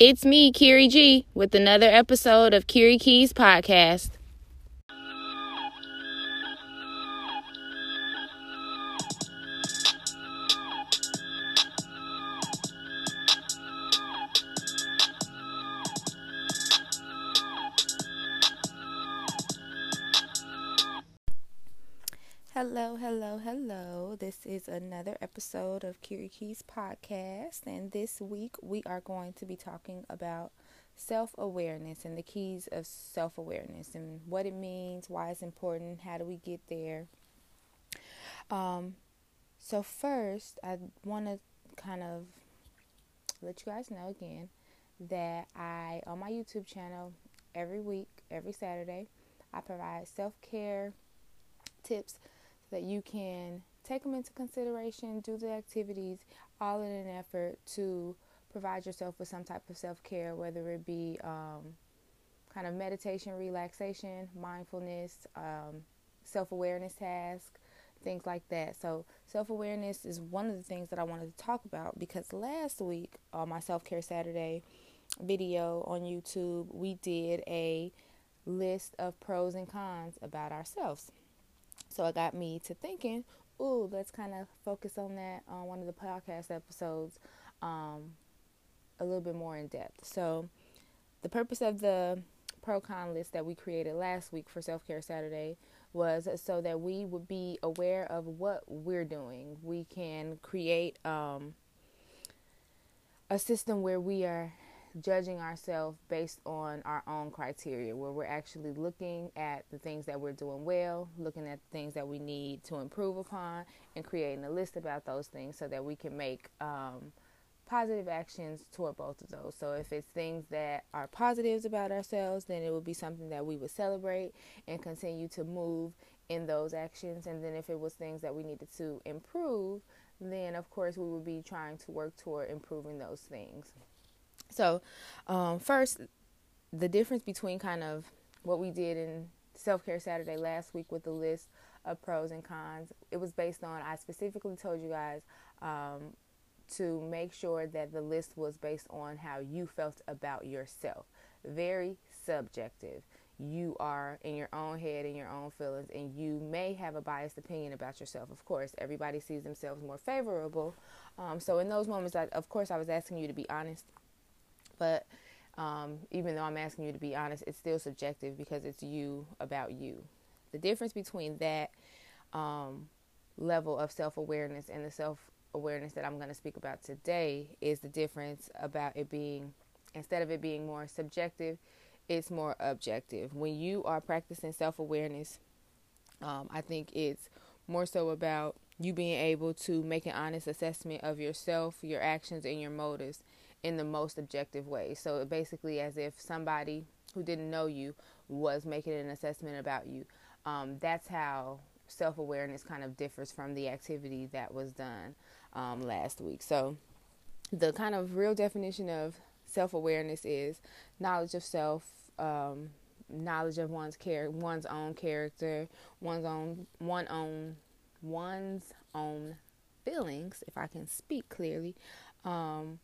It's me, Kiri G, with another episode of Kiri Keys Podcast. This is another episode of Kiri Keys Podcast, and this week we are going to be talking about self awareness and the keys of self awareness and what it means, why it's important, how do we get there. Um, so, first, I want to kind of let you guys know again that I, on my YouTube channel, every week, every Saturday, I provide self care tips that you can take them into consideration, do the activities, all in an effort to provide yourself with some type of self care, whether it be um, kind of meditation, relaxation, mindfulness, um, self awareness task, things like that. So, self awareness is one of the things that I wanted to talk about because last week on my Self Care Saturday video on YouTube, we did a list of pros and cons about ourselves. So it got me to thinking, ooh, let's kind of focus on that on one of the podcast episodes um, a little bit more in depth. So the purpose of the pro con list that we created last week for Self Care Saturday was so that we would be aware of what we're doing. We can create um, a system where we are judging ourselves based on our own criteria, where we're actually looking at the things that we're doing well, looking at the things that we need to improve upon, and creating a list about those things so that we can make um, positive actions toward both of those. So if it's things that are positives about ourselves, then it would be something that we would celebrate and continue to move in those actions. And then if it was things that we needed to improve, then of course we would be trying to work toward improving those things. So, um, first, the difference between kind of what we did in Self Care Saturday last week with the list of pros and cons, it was based on, I specifically told you guys um, to make sure that the list was based on how you felt about yourself. Very subjective. You are in your own head, in your own feelings, and you may have a biased opinion about yourself. Of course, everybody sees themselves more favorable. Um, so, in those moments, I, of course, I was asking you to be honest but um, even though I'm asking you to be honest, it's still subjective because it's you about you. The difference between that um, level of self awareness and the self awareness that I'm going to speak about today is the difference about it being, instead of it being more subjective, it's more objective. When you are practicing self awareness, um, I think it's more so about you being able to make an honest assessment of yourself, your actions, and your motives in the most objective way. So basically, as if somebody who didn't know you was making an assessment about you. Um, that's how self awareness kind of differs from the activity that was done um, last week. So, the kind of real definition of self awareness is knowledge of self, um, knowledge of one's care, one's own character, one's own one own one's own feelings, if I can speak clearly, um,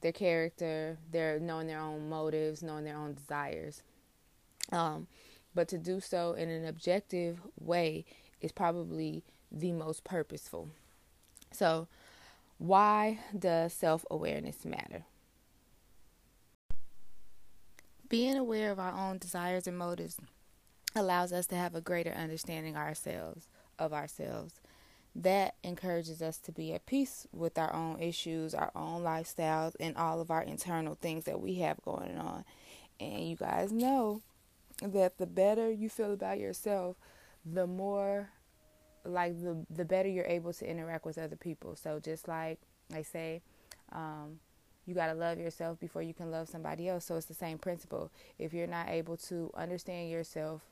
their character, their knowing their own motives, knowing their own desires. Um, but to do so in an objective way is probably the most purposeful. So, why does self awareness matter? Being aware of our own desires and motives allows us to have a greater understanding ourselves of ourselves that encourages us to be at peace with our own issues, our own lifestyles, and all of our internal things that we have going on. And you guys know that the better you feel about yourself, the more like the the better you're able to interact with other people. So just like I say, um, you got to love yourself before you can love somebody else. So it's the same principle. If you're not able to understand yourself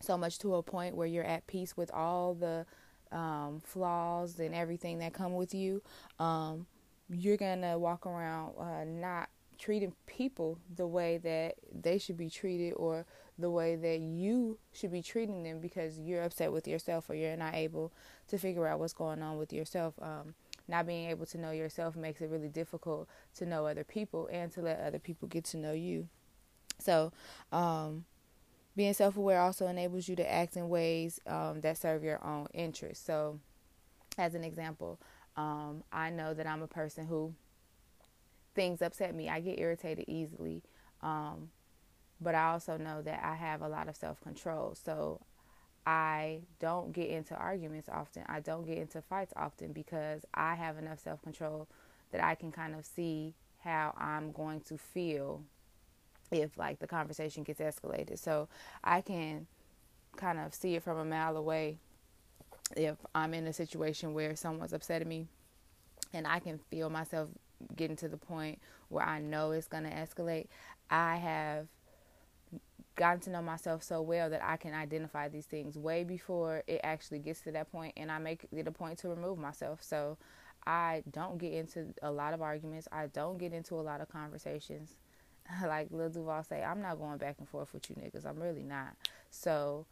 so much to a point where you're at peace with all the um, flaws and everything that come with you, um, you're gonna walk around uh, not treating people the way that they should be treated or the way that you should be treating them because you're upset with yourself or you're not able to figure out what's going on with yourself. Um, not being able to know yourself makes it really difficult to know other people and to let other people get to know you. So, um, being self aware also enables you to act in ways um, that serve your own interests. So, as an example, um, I know that I'm a person who things upset me. I get irritated easily. Um, but I also know that I have a lot of self control. So I don't get into arguments often. I don't get into fights often because I have enough self control that I can kind of see how I'm going to feel if like the conversation gets escalated. So I can kind of see it from a mile away if I'm in a situation where someone's upsetting me and I can feel myself getting to the point where I know it's going to escalate. I have gotten to know myself so well that I can identify these things way before it actually gets to that point and I make it a point to remove myself. So I don't get into a lot of arguments. I don't get into a lot of conversations. like Lil Duval say, I'm not going back and forth with you niggas. I'm really not. So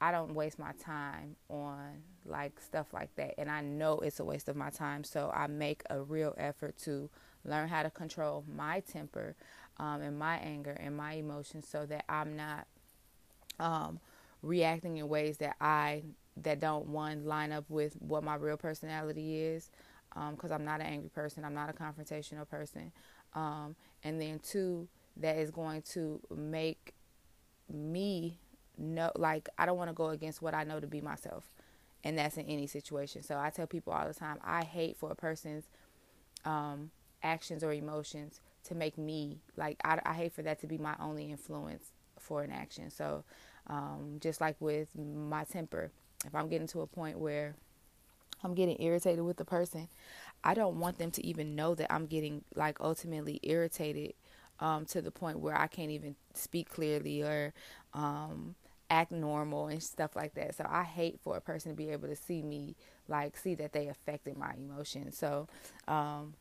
I don't waste my time on like stuff like that. And I know it's a waste of my time. So I make a real effort to learn how to control my temper um, and my anger and my emotions so that I'm not um, reacting in ways that I that don't one line up with what my real personality is because um, I'm not an angry person I'm not a confrontational person um, and then two that is going to make me know like I don't want to go against what I know to be myself and that's in any situation so I tell people all the time I hate for a person's um, actions or emotions to make me like I, I hate for that to be my only influence for an action. So um, just like with my temper, if I'm getting to a point where I'm getting irritated with the person, I don't want them to even know that I'm getting like ultimately irritated um, to the point where I can't even speak clearly or um, act normal and stuff like that. So I hate for a person to be able to see me like see that they affected my emotions. So um,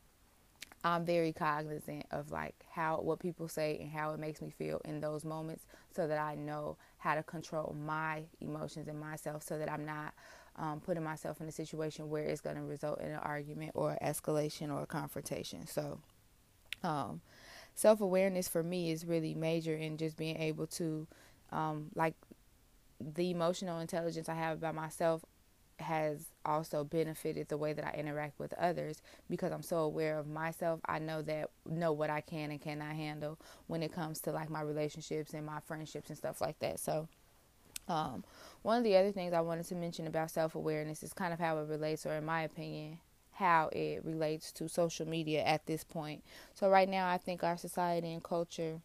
I'm very cognizant of like how what people say and how it makes me feel in those moments so that I know how to control my emotions and myself so that I'm not um, putting myself in a situation where it's going to result in an argument or escalation or a confrontation. So, um, self awareness for me is really major in just being able to, um, like, the emotional intelligence I have about myself has also benefited the way that I interact with others because I'm so aware of myself. I know that know what I can and cannot handle when it comes to like my relationships and my friendships and stuff like that. So um, one of the other things I wanted to mention about self-awareness is kind of how it relates or in my opinion how it relates to social media at this point. So right now I think our society and culture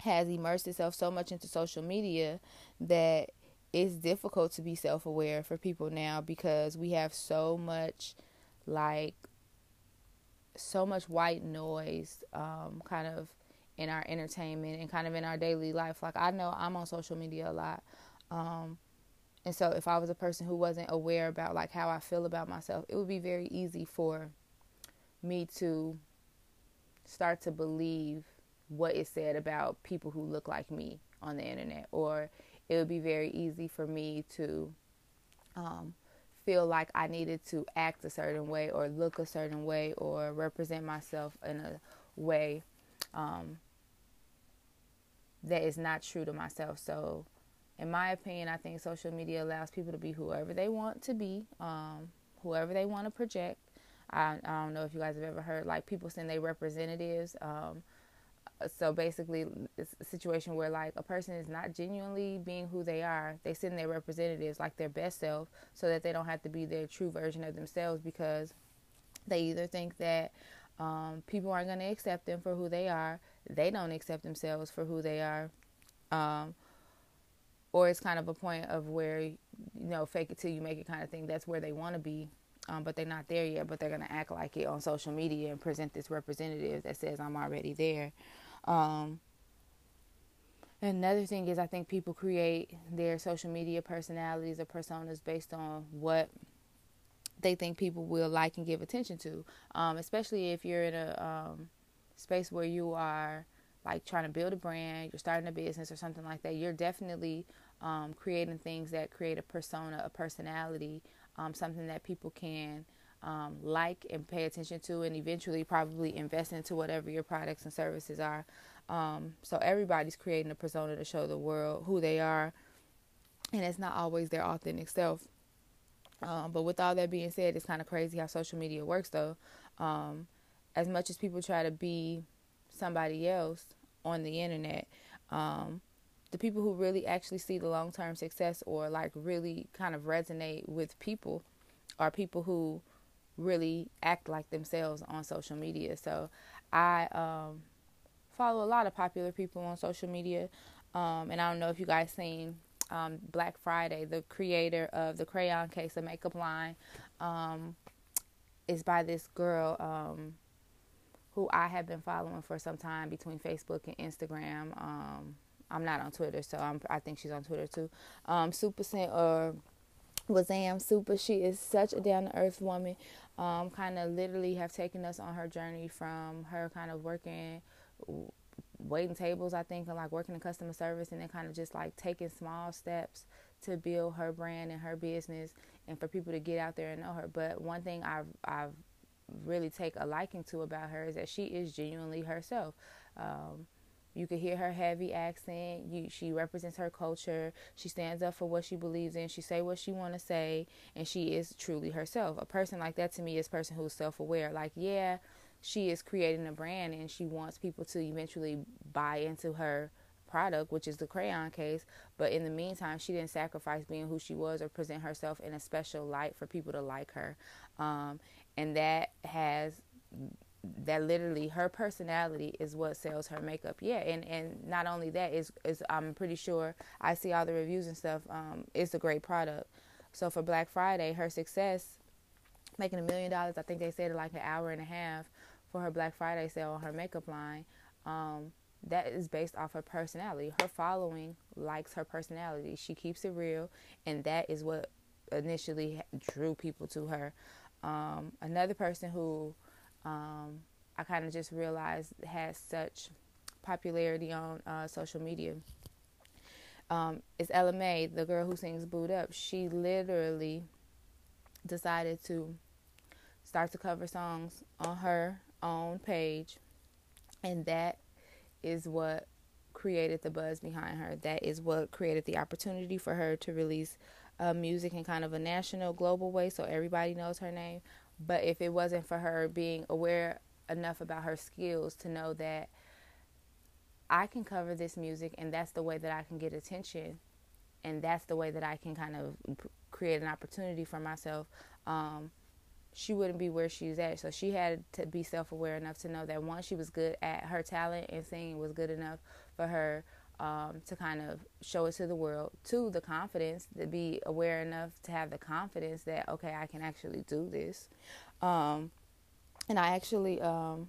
has immersed itself so much into social media that it's difficult to be self aware for people now because we have so much like so much white noise um, kind of in our entertainment and kind of in our daily life. Like I know I'm on social media a lot. Um, and so if I was a person who wasn't aware about like how I feel about myself, it would be very easy for me to start to believe what is said about people who look like me on the internet or it would be very easy for me to um, feel like I needed to act a certain way or look a certain way or represent myself in a way um, that is not true to myself. So, in my opinion, I think social media allows people to be whoever they want to be, um, whoever they want to project. I, I, don't know if you guys have ever heard like people send their representatives. Um, so basically it's a situation where like a person is not genuinely being who they are they send their representatives like their best self so that they don't have to be their true version of themselves because they either think that um, people aren't going to accept them for who they are they don't accept themselves for who they are um, or it's kind of a point of where you know fake it till you make it kind of thing that's where they want to be um, but they're not there yet but they're going to act like it on social media and present this representative that says i'm already there um, another thing is, I think people create their social media personalities or personas based on what they think people will like and give attention to. Um, especially if you're in a um, space where you are like trying to build a brand, you're starting a business or something like that. You're definitely um, creating things that create a persona, a personality, um, something that people can um, like and pay attention to, and eventually probably invest into whatever your products and services are. Um, so everybody's creating a persona to show the world who they are, and it's not always their authentic self. Um, but with all that being said, it's kind of crazy how social media works, though. Um, as much as people try to be somebody else on the internet, um, the people who really actually see the long term success or like really kind of resonate with people are people who really act like themselves on social media. So I um, follow a lot of popular people on social media. Um, and I don't know if you guys seen um, Black Friday, the creator of the Crayon Case, a makeup line, um, is by this girl um, who I have been following for some time between Facebook and Instagram. Um, I'm not on Twitter, so I'm, i think she's on Twitter too. Um, Super Scent or Wazam Super, she is such a down to earth woman. Um, kind of literally have taken us on her journey from her kind of working waiting tables, I think, and like working in customer service, and then kind of just like taking small steps to build her brand and her business, and for people to get out there and know her. But one thing I've I've really take a liking to about her is that she is genuinely herself. Um, you can hear her heavy accent. You, she represents her culture. She stands up for what she believes in. She say what she want to say, and she is truly herself. A person like that to me is a person who's self aware. Like, yeah, she is creating a brand, and she wants people to eventually buy into her product, which is the crayon case. But in the meantime, she didn't sacrifice being who she was or present herself in a special light for people to like her. Um, and that has that literally her personality is what sells her makeup. Yeah, and and not only that is is I'm pretty sure I see all the reviews and stuff. Um, it's a great product. So for Black Friday, her success, making a million dollars. I think they said like an hour and a half for her Black Friday sale on her makeup line. Um, that is based off her personality. Her following likes her personality. She keeps it real, and that is what initially drew people to her. Um, another person who um, I kind of just realized has such popularity on uh, social media um, is Ella Mai, the girl who sings Boo'd Up. She literally decided to start to cover songs on her own page, and that is what created the buzz behind her. That is what created the opportunity for her to release uh, music in kind of a national, global way so everybody knows her name. But if it wasn't for her being aware enough about her skills to know that I can cover this music and that's the way that I can get attention and that's the way that I can kind of create an opportunity for myself, um, she wouldn't be where she's at. So she had to be self aware enough to know that one, she was good at her talent and singing was good enough for her um, to kind of show it to the world. Two, the confidence to be aware enough to have the confidence that okay, I can actually do this. Um, and I actually um,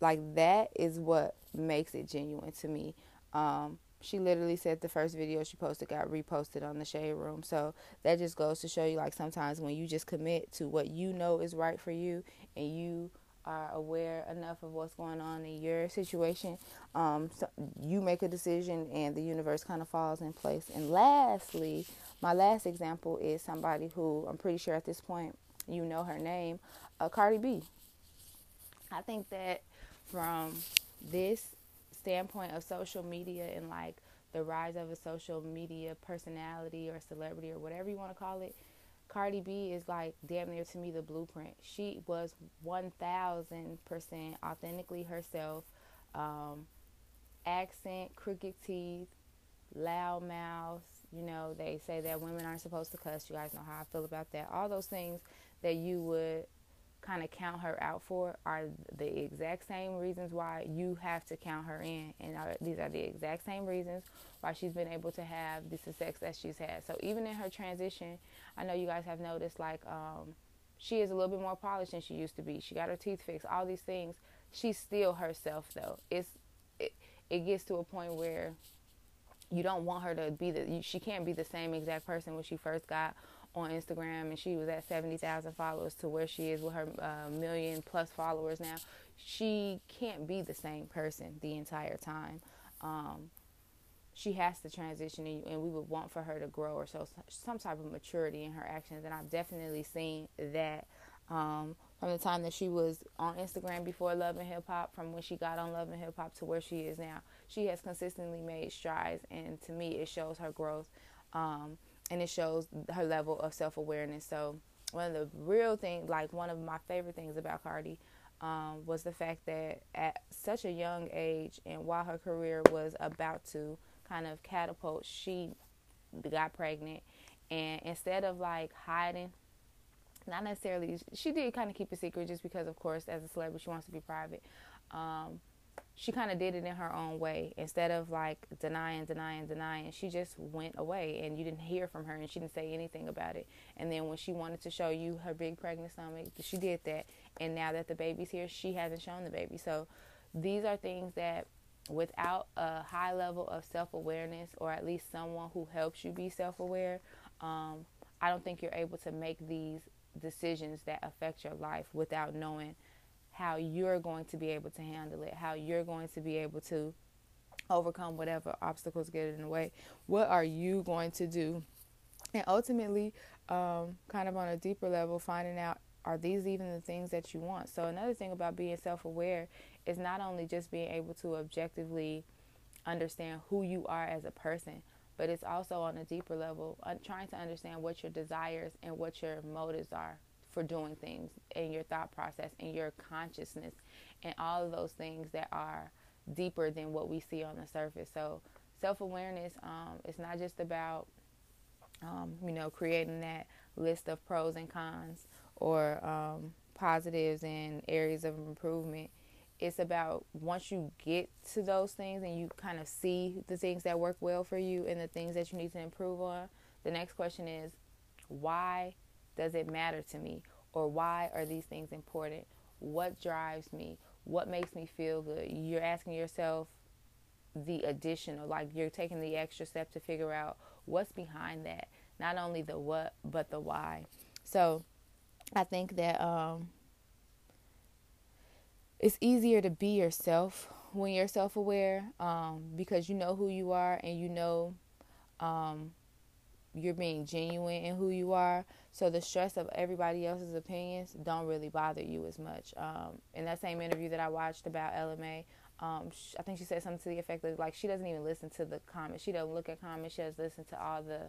like that is what makes it genuine to me. Um, she literally said the first video she posted got reposted on the shade room. So that just goes to show you like sometimes when you just commit to what you know is right for you and you are aware enough of what's going on in your situation, um, so you make a decision and the universe kind of falls in place. And lastly, my last example is somebody who I'm pretty sure at this point you know her name, uh, Cardi B. I think that from this standpoint of social media and like the rise of a social media personality or celebrity or whatever you want to call it, Cardi B is like damn near to me the blueprint. She was 1000% authentically herself. Um, accent, crooked teeth, loud mouth. You know, they say that women aren't supposed to cuss. You guys know how I feel about that. All those things that you would kind of count her out for are the exact same reasons why you have to count her in. And are, these are the exact same reasons why she's been able to have the success that she's had. So even in her transition, I know you guys have noticed like um, she is a little bit more polished than she used to be. She got her teeth fixed, all these things. She's still herself though. It's it, it gets to a point where you don't want her to be the she can't be the same exact person when she first got on Instagram and she was at 70,000 followers to where she is with her uh, million plus followers now, she can't be the same person the entire time. Um, she has to transition and we would want for her to grow or show some type of maturity in her actions and I've definitely seen that Um, from the time that she was on Instagram before Love and Hip Hop, from when she got on Love and Hip Hop to where she is now, she has consistently made strides, and to me, it shows her growth, um, and it shows her level of self awareness. So one of the real things, like one of my favorite things about Cardi, um, was the fact that at such a young age, and while her career was about to kind of catapult, she got pregnant, and instead of like hiding not necessarily she did kind of keep a secret just because of course as a celebrity she wants to be private um, she kind of did it in her own way. Instead of like denying denying denying she just went away and you didn't hear from her and she didn't say anything about it. And then when she wanted to show you her big pregnant stomach she did that. And now that the baby's here she hasn't shown the baby. So these are things that without a high level of self-awareness or at least someone who helps you be self-aware um, i don't think you're able to make these decisions that affect your life without knowing how you're going to be able to handle it, how you're going to be able to overcome whatever obstacles get in the way. What are you going to do? And ultimately, um, kind of on a deeper level, finding out are these even the things that you want? So, another thing about being self aware is not only just being able to objectively understand who you are as a person, but it's also on a deeper level, trying to understand what your desires and what your motives are for doing things and your thought process and your consciousness and all of those things that are deeper than what we see on the surface. So, self awareness um, is not just about, um, you know, creating that list of pros and cons or um, positives and areas of improvement it's about once you get to those things and you kind of see the things that work well for you and the things that you need to improve on, the next question is why does it matter to me? Or why are these things important? What drives me? What makes me feel good? You're asking yourself the additional, like you're taking the extra step to figure out what's behind that. Not only the what, but the why. So I think that um, it's easier to be yourself when you're self aware um, because you know who you are and you know um, you're being genuine in who you are. So the stress of everybody else's opinions don't really bother you as much. Um, in that same interview that I watched about Ella Mai, um, I think she said something to the effect of like she doesn't even listen to the comments. She doesn't look at comments. She doesn't listen to all the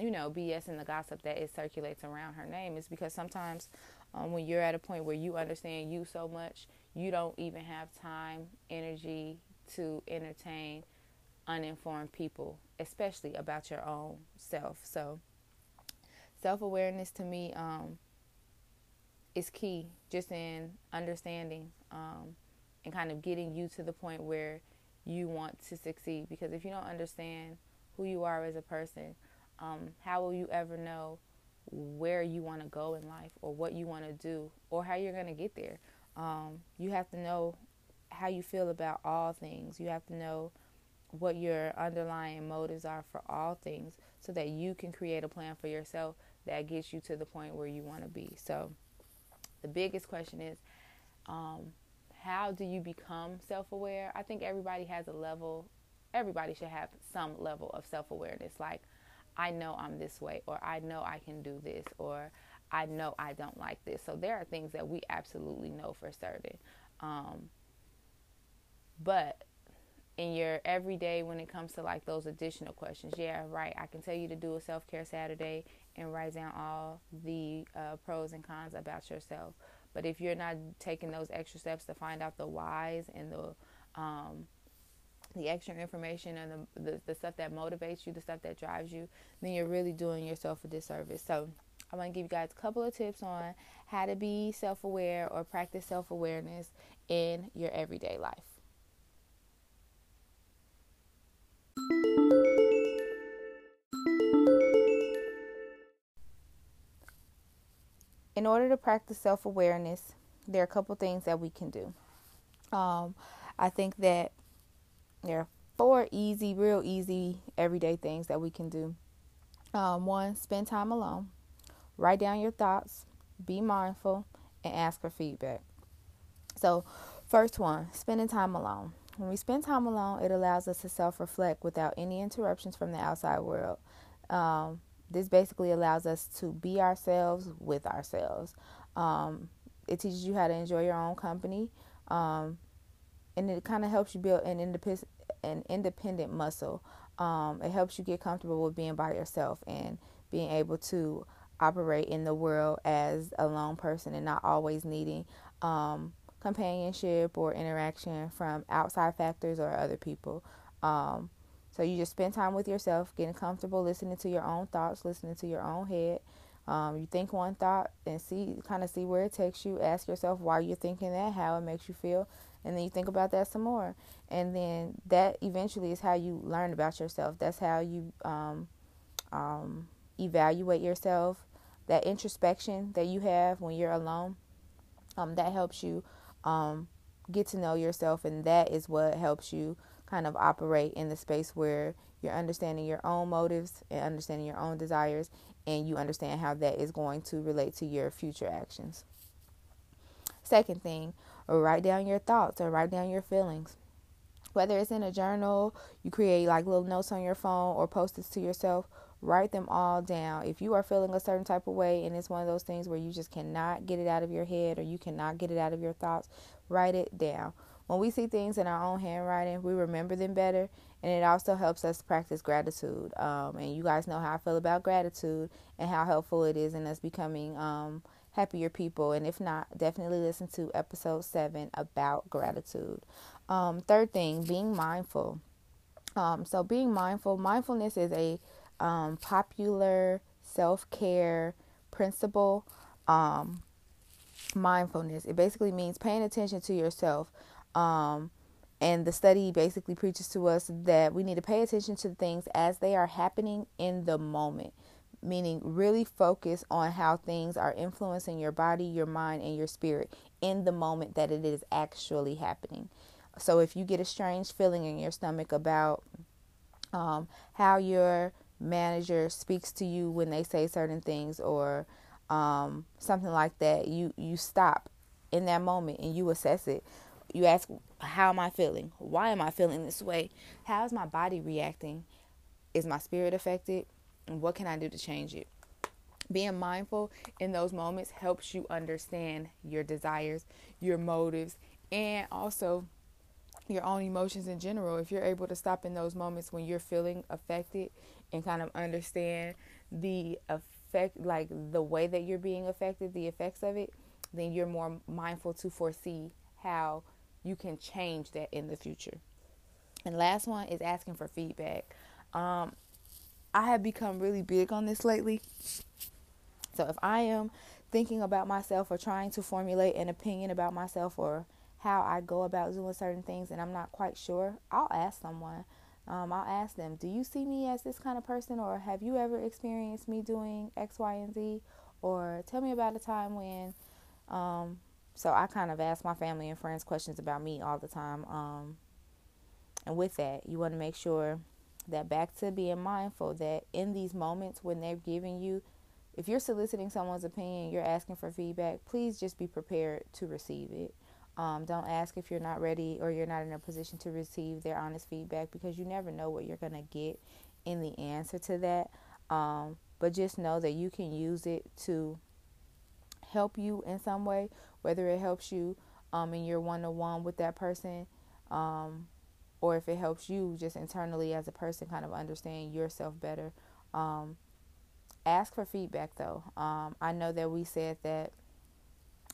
you know BS and the gossip that it circulates around her name. Is because sometimes um, when you're at a point where you understand you so much, you don't even have time, energy to entertain uninformed people, especially about your own self. So, self awareness to me um, is key, just in understanding um, and kind of getting you to the point where you want to succeed. Because if you don't understand who you are as a person, um, how will you ever know where you want to go in life or what you want to do or how you're going to get there? Um, you have to know how you feel about all things. You have to know what your underlying motives are for all things so that you can create a plan for yourself that gets you to the point where you want to be. So, the biggest question is um, how do you become self aware? I think everybody has a level, everybody should have some level of self awareness. Like, I know I'm this way, or I know I can do this, or I know I don't like this. So there are things that we absolutely know for certain. Um, but in your everyday, when it comes to like those additional questions, yeah, right, I can tell you to do a self care Saturday and write down all the uh, pros and cons about yourself. But if you're not taking those extra steps to find out the whys and the um, the extra information and the, the, the stuff that motivates you, the stuff that drives you, then you're really doing yourself a disservice. So I want to give you guys a couple of tips on how to be self aware or practice self awareness in your everyday life. In order to practice self awareness, there are a couple things that we can do. Um, I think that there are four easy, real easy, everyday things that we can do. Um, one, spend time alone. Write down your thoughts, be mindful, and ask for feedback. So, first one, spending time alone. When we spend time alone, it allows us to self reflect without any interruptions from the outside world. Um, this basically allows us to be ourselves with ourselves. Um, it teaches you how to enjoy your own company. Um, and it kind of helps you build an independent an independent muscle. Um, it helps you get comfortable with being by yourself and being able to operate in the world as a lone person and not always needing um, companionship or interaction from outside factors or other people. Um, so you just spend time with yourself, getting comfortable, listening to your own thoughts, listening to your own head. Um, you think one thought and see, kind of see where it takes you. Ask yourself why you're thinking that, how it makes you feel, and then you think about that some more. And then that eventually is how you learn about yourself. That's how you um, um, evaluate yourself. That introspection that you have when you're alone, um, that helps you um, get to know yourself, and that is what helps you kind of operate in the space where you're understanding your own motives and understanding your own desires, and you understand how that is going to relate to your future actions. Second thing, write down your thoughts or write down your feelings. Whether it's in a journal, you create like little notes on your phone or post it to yourself, write them all down. If you are feeling a certain type of way and it's one of those things where you just cannot get it out of your head or you cannot get it out of your thoughts, write it down. When we see things in our own handwriting, we remember them better, and it also helps us practice gratitude. Um, and you guys know how I feel about gratitude and how helpful it is in us becoming um, happier people. And if not, definitely listen to episode seven about gratitude. Um, third thing, being mindful. Um, so, being mindful, mindfulness is a um, popular self care principle. Um, mindfulness, it basically means paying attention to yourself. Um, and the study basically preaches to us that we need to pay attention to things as they are happening in the moment, meaning really focus on how things are influencing your body, your mind, and your spirit in the moment that it is actually happening. So if you get a strange feeling in your stomach about um, how your manager speaks to you when they say certain things or um, something like that, you you stop in that moment and you assess it. You ask, "How am I feeling? Why am I feeling this way? How is my body reacting? Is my spirit affected? And what can I do to change it?" Being mindful in those moments helps you understand your desires, your motives, and also your own emotions in general. If you're able to stop in those moments when you're feeling affected and kind of understand the effect, like the way that you're being affected, the effects of it, then you're more mindful to foresee how you can change that in the future. And last one is asking for feedback. Um, I have become really big on this lately. So if I am thinking about myself or trying to formulate an opinion about myself or how I go about doing certain things and I'm not quite sure, I'll ask someone. Um, I'll ask them, Do you see me as this kind of person, or have you ever experienced me doing X, Y, and Z? Or tell me about a time when. Um, so I kind of ask my family and friends questions about me all the time. Um, and with that, you want to make sure that back to being mindful that in these moments when they're giving you, if you're soliciting someone's opinion, you're asking for feedback, please just be prepared to receive it. Um, don't ask if you're not ready or you're not in a position to receive their honest feedback because you never know what you're going to get in the answer to that. Um, but just know that you can use it to help you in some way, whether it helps you um, in your one to one with that person, um, or if it helps you just internally as a person kind of understand yourself better. Um, ask for feedback though. Um, I know that we said that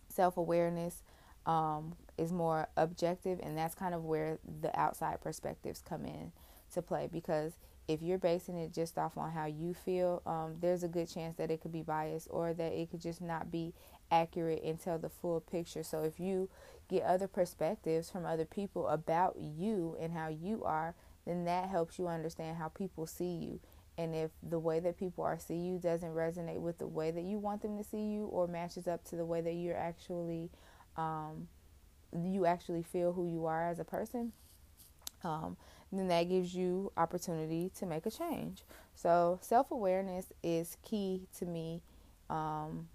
self awareness um, is more objective, and that's kind of where the outside perspectives come in to play. Because if you're basing it just off on how you feel, um, there's a good chance that it could be biased or that it could just not be accurate and tell the full picture. So if you get other perspectives from other people about you and how you are, then that helps you understand how people see you. And if the way that people are see you doesn't resonate with the way that you want them to see you or matches up to the way that you're actually um, you actually feel who you are as a person, um, then that gives you opportunity to make a change. So self awareness is key to me um,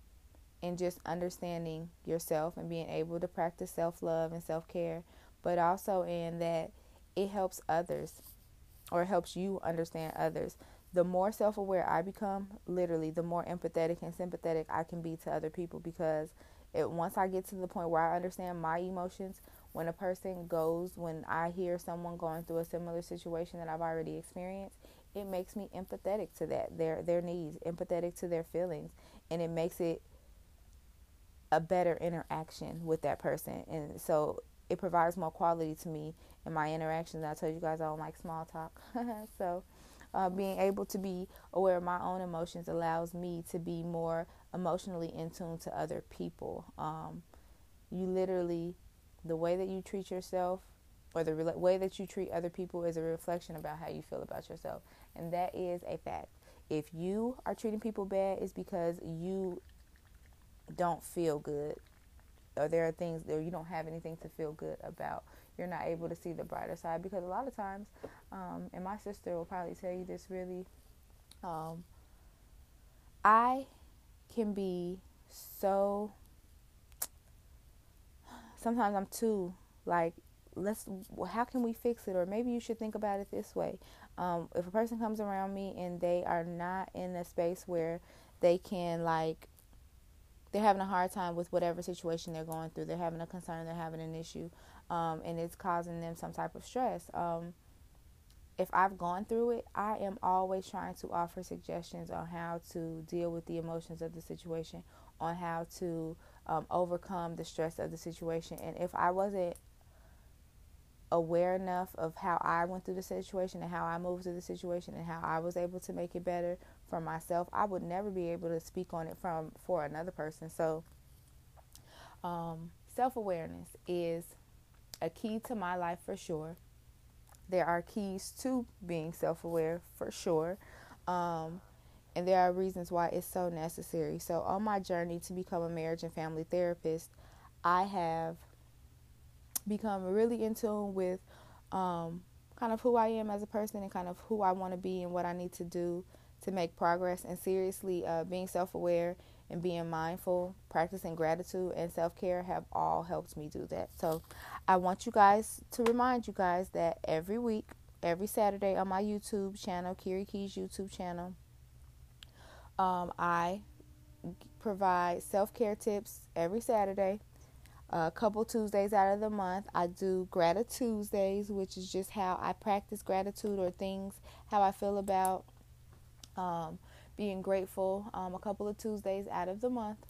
in just understanding yourself and being able to practice self love and self care, but also in that it helps others or helps you understand others. The more self aware I become, literally, the more empathetic and sympathetic I can be to other people because it once I get to the point where I understand my emotions, when a person goes, when I hear someone going through a similar situation that I've already experienced, it makes me empathetic to that their their needs, empathetic to their feelings, and it makes it a better interaction with that person. And so it provides more quality to me in my interactions. I told you guys I don't like small talk. so uh, being able to be aware of my own emotions allows me to be more emotionally in tune to other people. Um, you literally, the way that you treat yourself or the re- way that you treat other people is a reflection about how you feel about yourself. And that is a fact. If you are treating people bad, it's because you don't feel good or there are things that you don't have anything to feel good about you're not able to see the brighter side because a lot of times um, and my sister will probably tell you this really um, i can be so sometimes i'm too like let's how can we fix it or maybe you should think about it this way um, if a person comes around me and they are not in a space where they can like they're having a hard time with whatever situation they're going through. They're having a concern, they're having an issue, um, and it's causing them some type of stress. Um, if I've gone through it, I am always trying to offer suggestions on how to deal with the emotions of the situation, on how to um, overcome the stress of the situation. And if I wasn't aware enough of how I went through the situation and how I moved through the situation and how I was able to make it better for myself, I would never be able to speak on it from for another person. So, um, self awareness is a key to my life for sure. There are keys to being self aware for sure. Um, and there are reasons why it's so necessary. So, on my journey to become a marriage and family therapist, I have become really in tune with um, kind of who I am as a person and kind of who I want to be and what I need to do to make progress. And seriously, uh, being self aware and being mindful, practicing gratitude and self care have all helped me do that. So I want you guys to remind you guys that every week, every Saturday on my YouTube channel, Kiri Keys YouTube channel, um, I provide self care tips every Saturday a couple Tuesdays out of the month. I do Gratitude Tuesdays, which is just how I practice gratitude or things, how I feel about um, being grateful. Um, a couple of Tuesdays out of the month.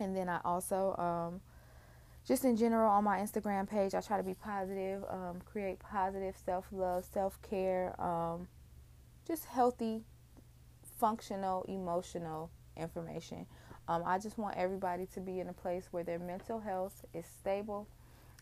And then I also, um, just in general, on my Instagram page, I try to be positive, um, create positive self love, self care, um, just healthy, functional, emotional information. Um, I just want everybody to be in a place where their mental health is stable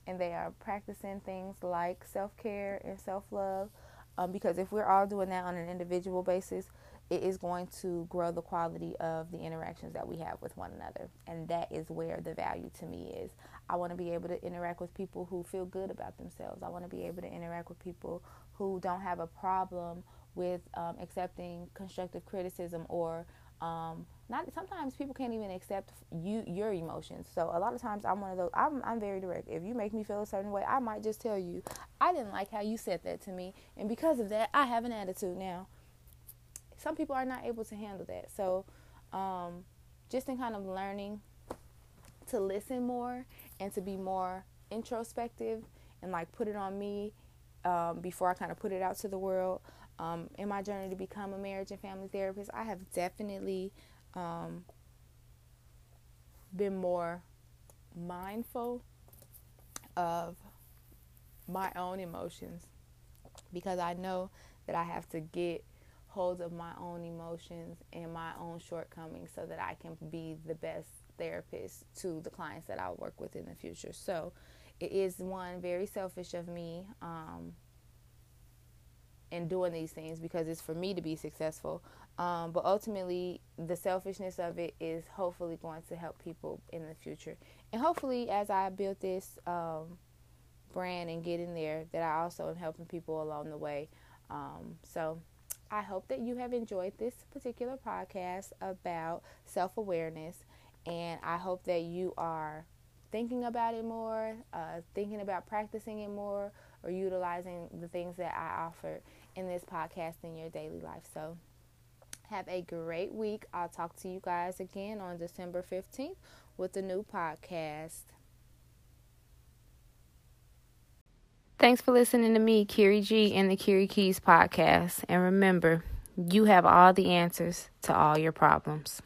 and they are practicing things like self care and self love. Um, because if we're all doing that on an individual basis, it is going to grow the quality of the interactions that we have with one another. And that is where the value to me is. I want to be able to interact with people who feel good about themselves. I want to be able to interact with people who don't have a problem with um, accepting constructive criticism or um, not sometimes people can't even accept you your emotions. So a lot of times I'm one of those. I'm I'm very direct. If you make me feel a certain way, I might just tell you I didn't like how you said that to me, and because of that, I have an attitude now. Some people are not able to handle that. So, um, just in kind of learning to listen more and to be more introspective and like put it on me um, before I kind of put it out to the world um, in my journey to become a marriage and family therapist, I have definitely um, been more mindful of my own emotions because I know that I have to get hold of my own emotions and my own shortcomings so that I can be the best therapist to the clients that I'll work with in the future. So it is one very selfish of me. Um, in doing these things because it's for me to be successful. Um, but ultimately, the selfishness of it is hopefully going to help people in the future. And hopefully, as I build this um, brand and get in there, that I also am helping people along the way. Um, so I hope that you have enjoyed this particular podcast about self awareness. And I hope that you are thinking about it more, uh, thinking about practicing it more, or utilizing the things that I offer in this podcast in your daily life. So, Have a great week. I'll talk to you guys again on December 15th with a new podcast. Thanks for listening to me, Kiri G, and the Kiri Keys podcast. And remember, you have all the answers to all your problems.